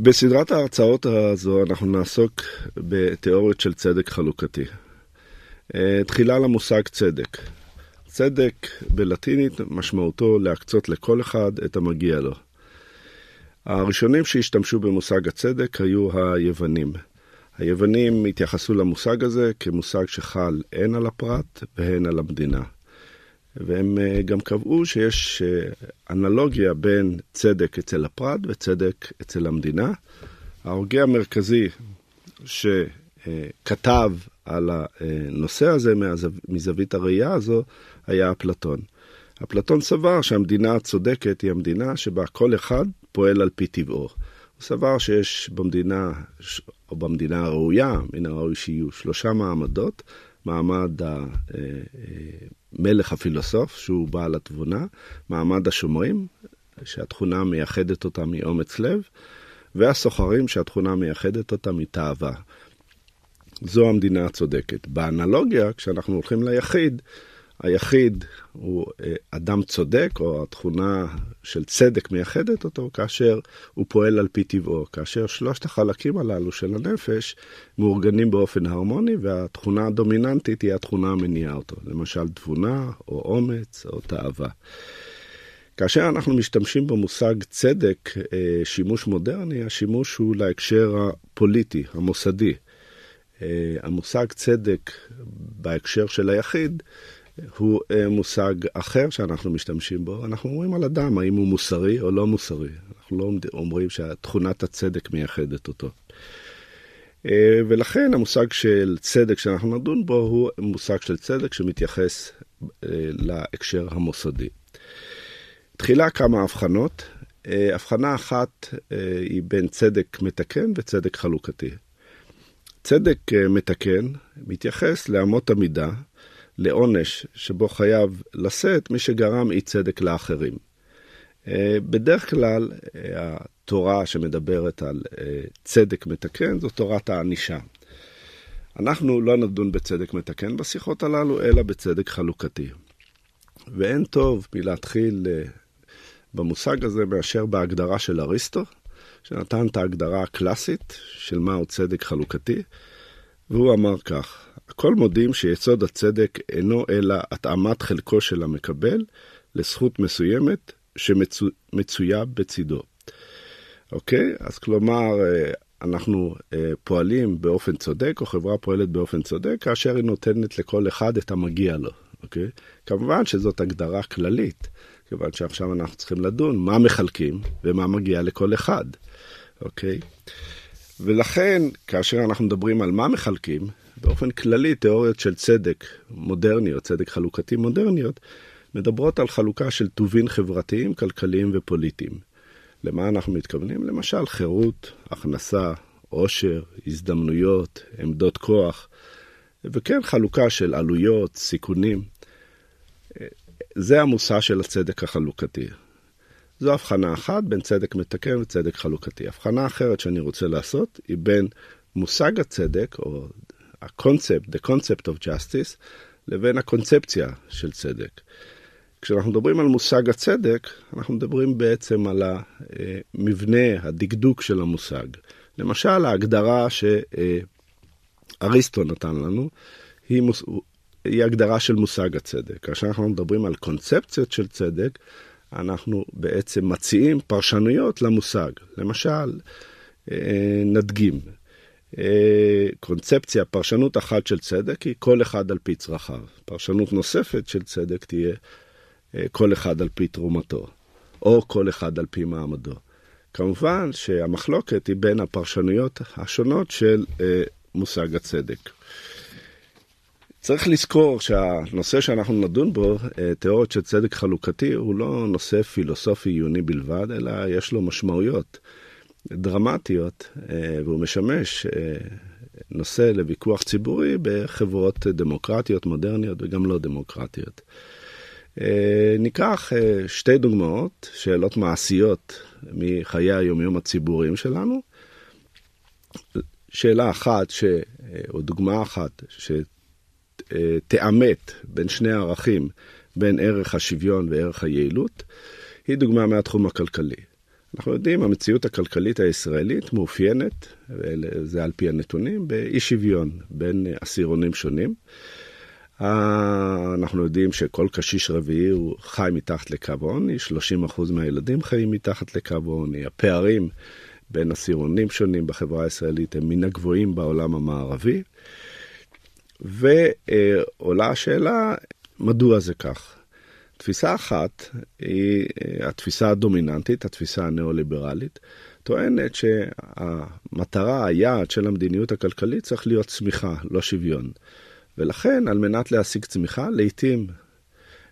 בסדרת ההרצאות הזו אנחנו נעסוק בתיאוריות של צדק חלוקתי. אה, תחילה למושג צדק. צדק בלטינית משמעותו להקצות לכל אחד את המגיע לו. הראשונים שהשתמשו במושג הצדק היו היוונים. היוונים התייחסו למושג הזה כמושג שחל הן על הפרט והן על המדינה. והם אה, גם קבעו שיש אה, אנלוגיה בין צדק אצל הפרט וצדק אצל המדינה. ההוגה המרכזי שכתב על הנושא הזה מזווית הראייה הזו היה אפלטון. אפלטון סבר שהמדינה הצודקת היא המדינה שבה כל אחד פועל על פי טבעו. הוא סבר שיש במדינה, או במדינה הראויה, מן הראוי שיהיו שלושה מעמדות, מעמד המלך הפילוסוף, שהוא בעל התבונה, מעמד השומרים, שהתכונה מייחדת אותם מאומץ לב, והסוחרים, שהתכונה מייחדת אותם מתאווה. זו המדינה הצודקת. באנלוגיה, כשאנחנו הולכים ליחיד, היחיד הוא אה, אדם צודק, או התכונה של צדק מייחדת אותו, כאשר הוא פועל על פי טבעו, כאשר שלושת החלקים הללו של הנפש מאורגנים באופן הרמוני, והתכונה הדומיננטית היא התכונה המניעה אותו, למשל תבונה, או אומץ, או תאווה. כאשר אנחנו משתמשים במושג צדק, אה, שימוש מודרני, השימוש הוא להקשר הפוליטי, המוסדי. אה, המושג צדק בהקשר של היחיד הוא אה, מושג אחר שאנחנו משתמשים בו. אנחנו אומרים על אדם, האם הוא מוסרי או לא מוסרי. אנחנו לא אומרים שתכונת הצדק מייחדת אותו. אה, ולכן המושג של צדק שאנחנו נדון בו הוא מושג של צדק שמתייחס אה, להקשר המוסדי. תחילה כמה הבחנות. הבחנה אחת היא בין צדק מתקן וצדק חלוקתי. צדק מתקן מתייחס לאמות המידה לעונש שבו חייב לשאת מי שגרם אי צדק לאחרים. אה, בדרך כלל, אה, התורה שמדברת על אה, צדק מתקן זו תורת הענישה. אנחנו לא נדון בצדק מתקן בשיחות הללו, אלא בצדק חלוקתי. ואין טוב מלהתחיל במושג הזה מאשר בהגדרה של אריסטו, שנתן את ההגדרה הקלאסית של מהו צדק חלוקתי, והוא אמר כך: הכל מודים שיסוד הצדק אינו אלא התאמת חלקו של המקבל לזכות מסוימת שמצויה בצידו. אוקיי? אז כלומר, אה, אנחנו אה, פועלים באופן צודק, או חברה פועלת באופן צודק, כאשר היא נותנת לכל אחד את המגיע לו, אוקיי? כמובן שזאת הגדרה כללית, כיוון שעכשיו אנחנו צריכים לדון מה מחלקים ומה מגיע לכל אחד, אוקיי? ולכן, כאשר אנחנו מדברים על מה מחלקים, באופן כללי, תיאוריות של צדק מודרניות, צדק חלוקתי מודרניות, מדברות על חלוקה של טובין חברתיים, כלכליים ופוליטיים. למה אנחנו מתכוונים? למשל, חירות, הכנסה, עושר, הזדמנויות, עמדות כוח, וכן חלוקה של עלויות, סיכונים. זה המושא של הצדק החלוקתי. זו הבחנה אחת בין צדק מתקן וצדק חלוקתי. הבחנה אחרת שאני רוצה לעשות היא בין מושג הצדק, או הקונספט, the concept of justice, לבין הקונספציה של צדק. כשאנחנו מדברים על מושג הצדק, אנחנו מדברים בעצם על המבנה, הדקדוק של המושג. למשל, ההגדרה שאריסטו נתן לנו, היא, מוס... היא הגדרה של מושג הצדק. כאשר אנחנו מדברים על קונספציות של צדק, אנחנו בעצם מציעים פרשנויות למושג. למשל, אה, נדגים, אה, קונספציה, פרשנות אחת של צדק היא כל אחד על פי צרכיו. פרשנות נוספת של צדק תהיה אה, כל אחד על פי תרומתו, או כל אחד על פי מעמדו. כמובן שהמחלוקת היא בין הפרשנויות השונות של מושג הצדק. צריך לזכור שהנושא שאנחנו נדון בו, תיאוריות של צדק חלוקתי, הוא לא נושא פילוסופי עיוני בלבד, אלא יש לו משמעויות. דרמטיות, אה, והוא משמש אה, נושא לוויכוח ציבורי בחברות דמוקרטיות, מודרניות וגם לא דמוקרטיות. אה, ניקח שתי דוגמאות, שאלות מעשיות מחיי היומיום הציבוריים שלנו. שאלה אחת, ש... או דוגמה אחת, שתאמת בין שני ערכים, בין ערך השוויון וערך היעילות, היא דוגמה מהתחום הכלכלי. אנחנו יודעים, המציאות הכלכלית הישראלית מאופיינת, זה על פי הנתונים, באי שוויון בין עשירונים שונים. אנחנו יודעים שכל קשיש רביעי הוא חי מתחת לקו העוני, 30% מהילדים חיים מתחת לקו העוני. הפערים בין עשירונים שונים בחברה הישראלית הם מן הגבוהים בעולם המערבי. ועולה השאלה, מדוע זה כך? תפיסה אחת היא התפיסה הדומיננטית, התפיסה הניאו-ליברלית, טוענת שהמטרה, היעד של המדיניות הכלכלית צריך להיות צמיחה, לא שוויון. ולכן, על מנת להשיג צמיחה, לעתים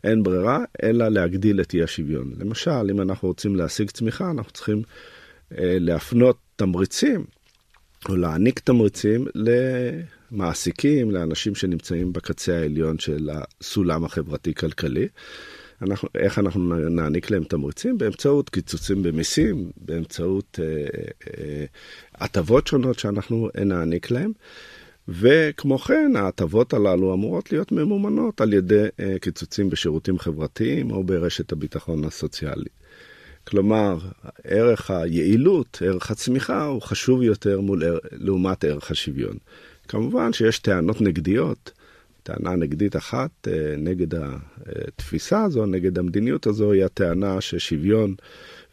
אין ברירה, אלא להגדיל את אי השוויון. למשל, אם אנחנו רוצים להשיג צמיחה, אנחנו צריכים אה, להפנות תמריצים, או להעניק תמריצים למעסיקים, לאנשים שנמצאים בקצה העליון של הסולם החברתי-כלכלי. אנחנו, איך אנחנו נעניק להם תמריצים? באמצעות קיצוצים במיסים, באמצעות הטבות אה, אה, שונות שאנחנו נעניק להם. וכמו כן, ההטבות הללו אמורות להיות ממומנות על ידי אה, קיצוצים בשירותים חברתיים או ברשת הביטחון הסוציאלי. כלומר, ערך היעילות, ערך הצמיחה, הוא חשוב יותר מול, לעומת ערך השוויון. כמובן שיש טענות נגדיות, טענה נגדית אחת אה, נגד התפיסה הזו, נגד המדיניות הזו, היא הטענה ששוויון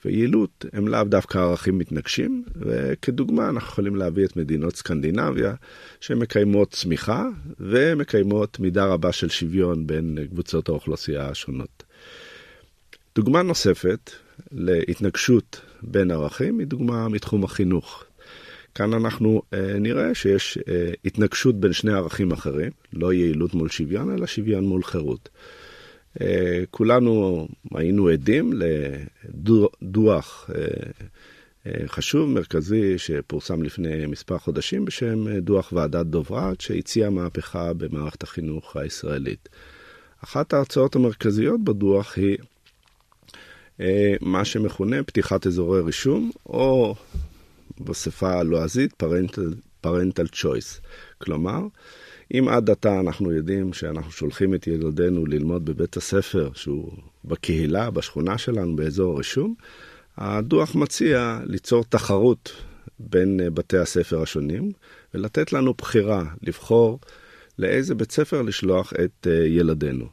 ויעילות הם לאו דווקא ערכים מתנגשים, וכדוגמה אנחנו יכולים להביא את מדינות סקנדינביה, שמקיימות צמיחה ומקיימות מידה רבה של שוויון בין קבוצות האוכלוסייה השונות. דוגמה נוספת להתנגשות בין ערכים היא דוגמה מתחום החינוך. כאן אנחנו אה, נראה שיש אה, התנגשות בין שני ערכים אחרים, לא יעילות מול שוויון, אלא שוויון מול חירות. אה, כולנו היינו עדים לדוח אה, אה, חשוב, מרכזי, שפורסם לפני מספר חודשים בשם דוח ועדת דוברת, שהציע מהפכה במערכת החינוך הישראלית. אחת ההרצאות המרכזיות בדוח היא מה שמכונה פתיחת אזורי רישום, או בשפה הלועזית parental, parental choice. כלומר, אם עד עתה אנחנו יודעים שאנחנו שולחים את ילדינו ללמוד בבית הספר שהוא בקהילה, בשכונה שלנו, באזור הרישום, הדוח מציע ליצור תחרות בין אה, בתי הספר השונים ולתת לנו בחירה לבחור לאיזה בית ספר לשלוח את אה, ילדינו.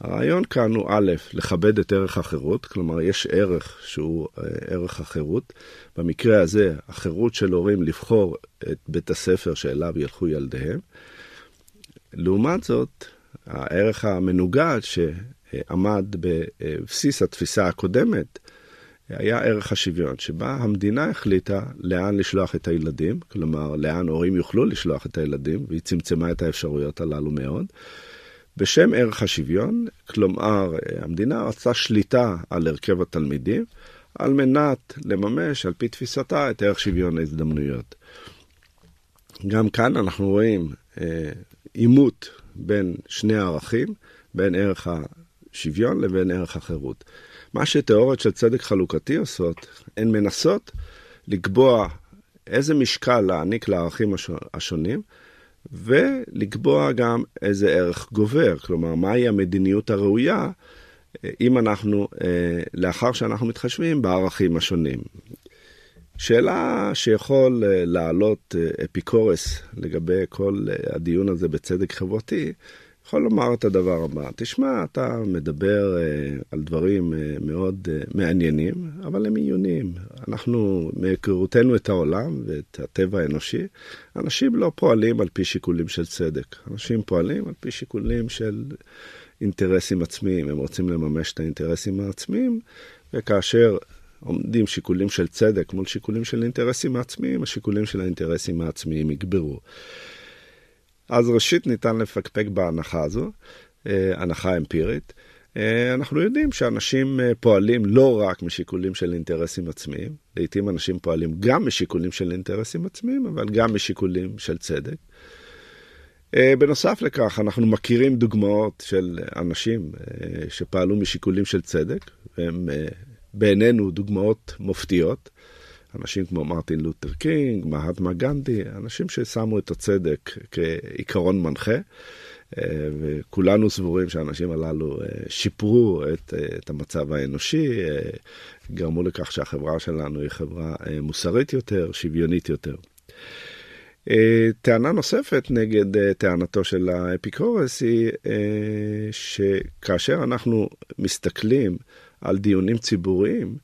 הרעיון כאן הוא א', לכבד את ערך החירות, כלומר יש ערך שהוא אה, ערך החירות. במקרה הזה, החירות של הורים לבחור את בית הספר שאליו ילכו ילדיהם. לעומת זאת, הערך המנוגד שעמד בבסיס התפיסה הקודמת, היה ערך השוויון, שבה המדינה החליטה לאן לשלוח את הילדים, כלומר, לאן הורים יוכלו לשלוח את הילדים, והיא צמצמה את האפשרויות הללו מאוד. בשם ערך השוויון, כלומר, המדינה רצתה שליטה על הרכב התלמידים, על מנת לממש, על פי תפיסתה, את ערך שוויון ההזדמנויות. גם כאן אנחנו רואים אה, עימות בין שני הערכים, בין ערך השוויון לבין ערך החירות. מה שתיאוריות של צדק חלוקתי עושות, הן מנסות לקבוע איזה משקל להעניק לערכים השונים, ולקבוע גם איזה ערך גובר, כלומר, מהי המדיניות הראויה אם אנחנו, אה, לאחר שאנחנו מתחשבים בערכים השונים. שאלה שיכול אה, לעלות אה, אפיקורס לגבי כל אה, הדיון הזה בצדק חברתי, יכול לומר את הדבר הבא, תשמע, אתה מדבר על דברים מאוד מעניינים, אבל הם עיוניים. אנחנו, מהיכרותנו את העולם ואת הטבע האנושי, אנשים לא פועלים על פי שיקולים של צדק. אנשים פועלים על פי שיקולים של אינטרסים עצמיים. הם רוצים לממש את האינטרסים העצמיים, וכאשר עומדים שיקולים של צדק מול שיקולים של אינטרסים העצמיים, השיקולים של האינטרסים העצמיים יגברו. אז ראשית ניתן לפקפק בהנחה הזו, אה, הנחה אמפירית. אה, אנחנו יודעים שאנשים אה, פועלים לא רק משיקולים של אינטרסים עצמיים, לעתים אנשים פועלים גם משיקולים של אינטרסים עצמיים, אבל גם משיקולים של צדק. בנוסף לכך, אנחנו מכירים דוגמאות של אנשים שפעלו משיקולים של צדק, והם בעינינו דוגמאות מופתיות. אנשים כמו מרטין לותר קינג, מהטמה גנדי, אנשים ששמו את הצדק כעיקרון מנחה. אה, וכולנו סבורים שהאנשים הללו אה, שיפרו את, אה, את המצב האנושי, גרמו לכך שהחברה שלנו היא חברה מוסרית יותר, שוויונית יותר. טענה נוספת נגד טענתו של האפיקורס היא שכאשר אנחנו מסתכלים על דיונים ציבוריים,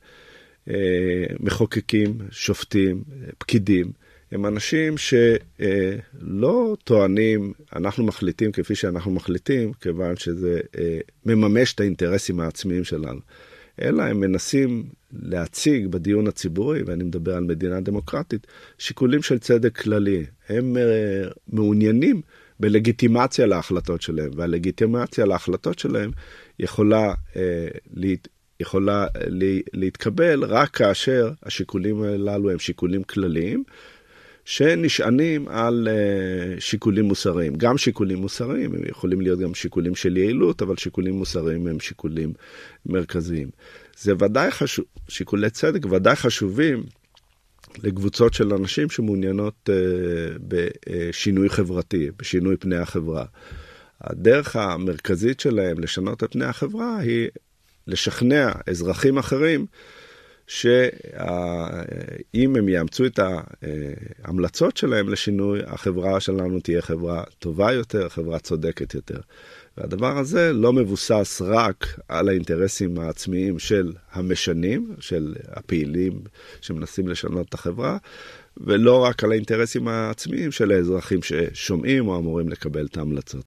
מחוקקים, שופטים, פקידים, הם אנשים שלא טוענים, אנחנו מחליטים כפי שאנחנו מחליטים, כיוון שזה אה, מממש את האינטרסים העצמיים שלנו, אלא הם מנסים להציג בדיון הציבורי, ואני מדבר על מדינה דמוקרטית, שיקולים של צדק כללי. הם אה, מעוניינים בלגיטימציה להחלטות שלהם, והלגיטימציה להחלטות שלהם יכולה, אה, יכולה להתקבל רק כאשר השיקולים הללו הם שיקולים כלליים. שנשענים על uh, שיקולים מוסריים. גם שיקולים מוסריים, הם יכולים להיות גם שיקולים של יעילות, אבל שיקולים מוסריים הם שיקולים מרכזיים. זה ודאי חשוב, שיקולי צדק ודאי חשובים לקבוצות של אנשים שמעוניינות uh, בשינוי חברתי, בשינוי פני החברה. הדרך המרכזית שלהם לשנות את פני החברה היא לשכנע אזרחים אחרים שאם הם יאמצו את ההמלצות שלהם לשינוי, החברה שלנו תהיה חברה טובה יותר, חברה צודקת יותר. והדבר הזה לא מבוסס רק על האינטרסים העצמיים של המשנים, של הפעילים שמנסים לשנות את החברה, ולא רק על האינטרסים העצמיים של האזרחים ששומעים או אמורים לקבל את ההמלצות.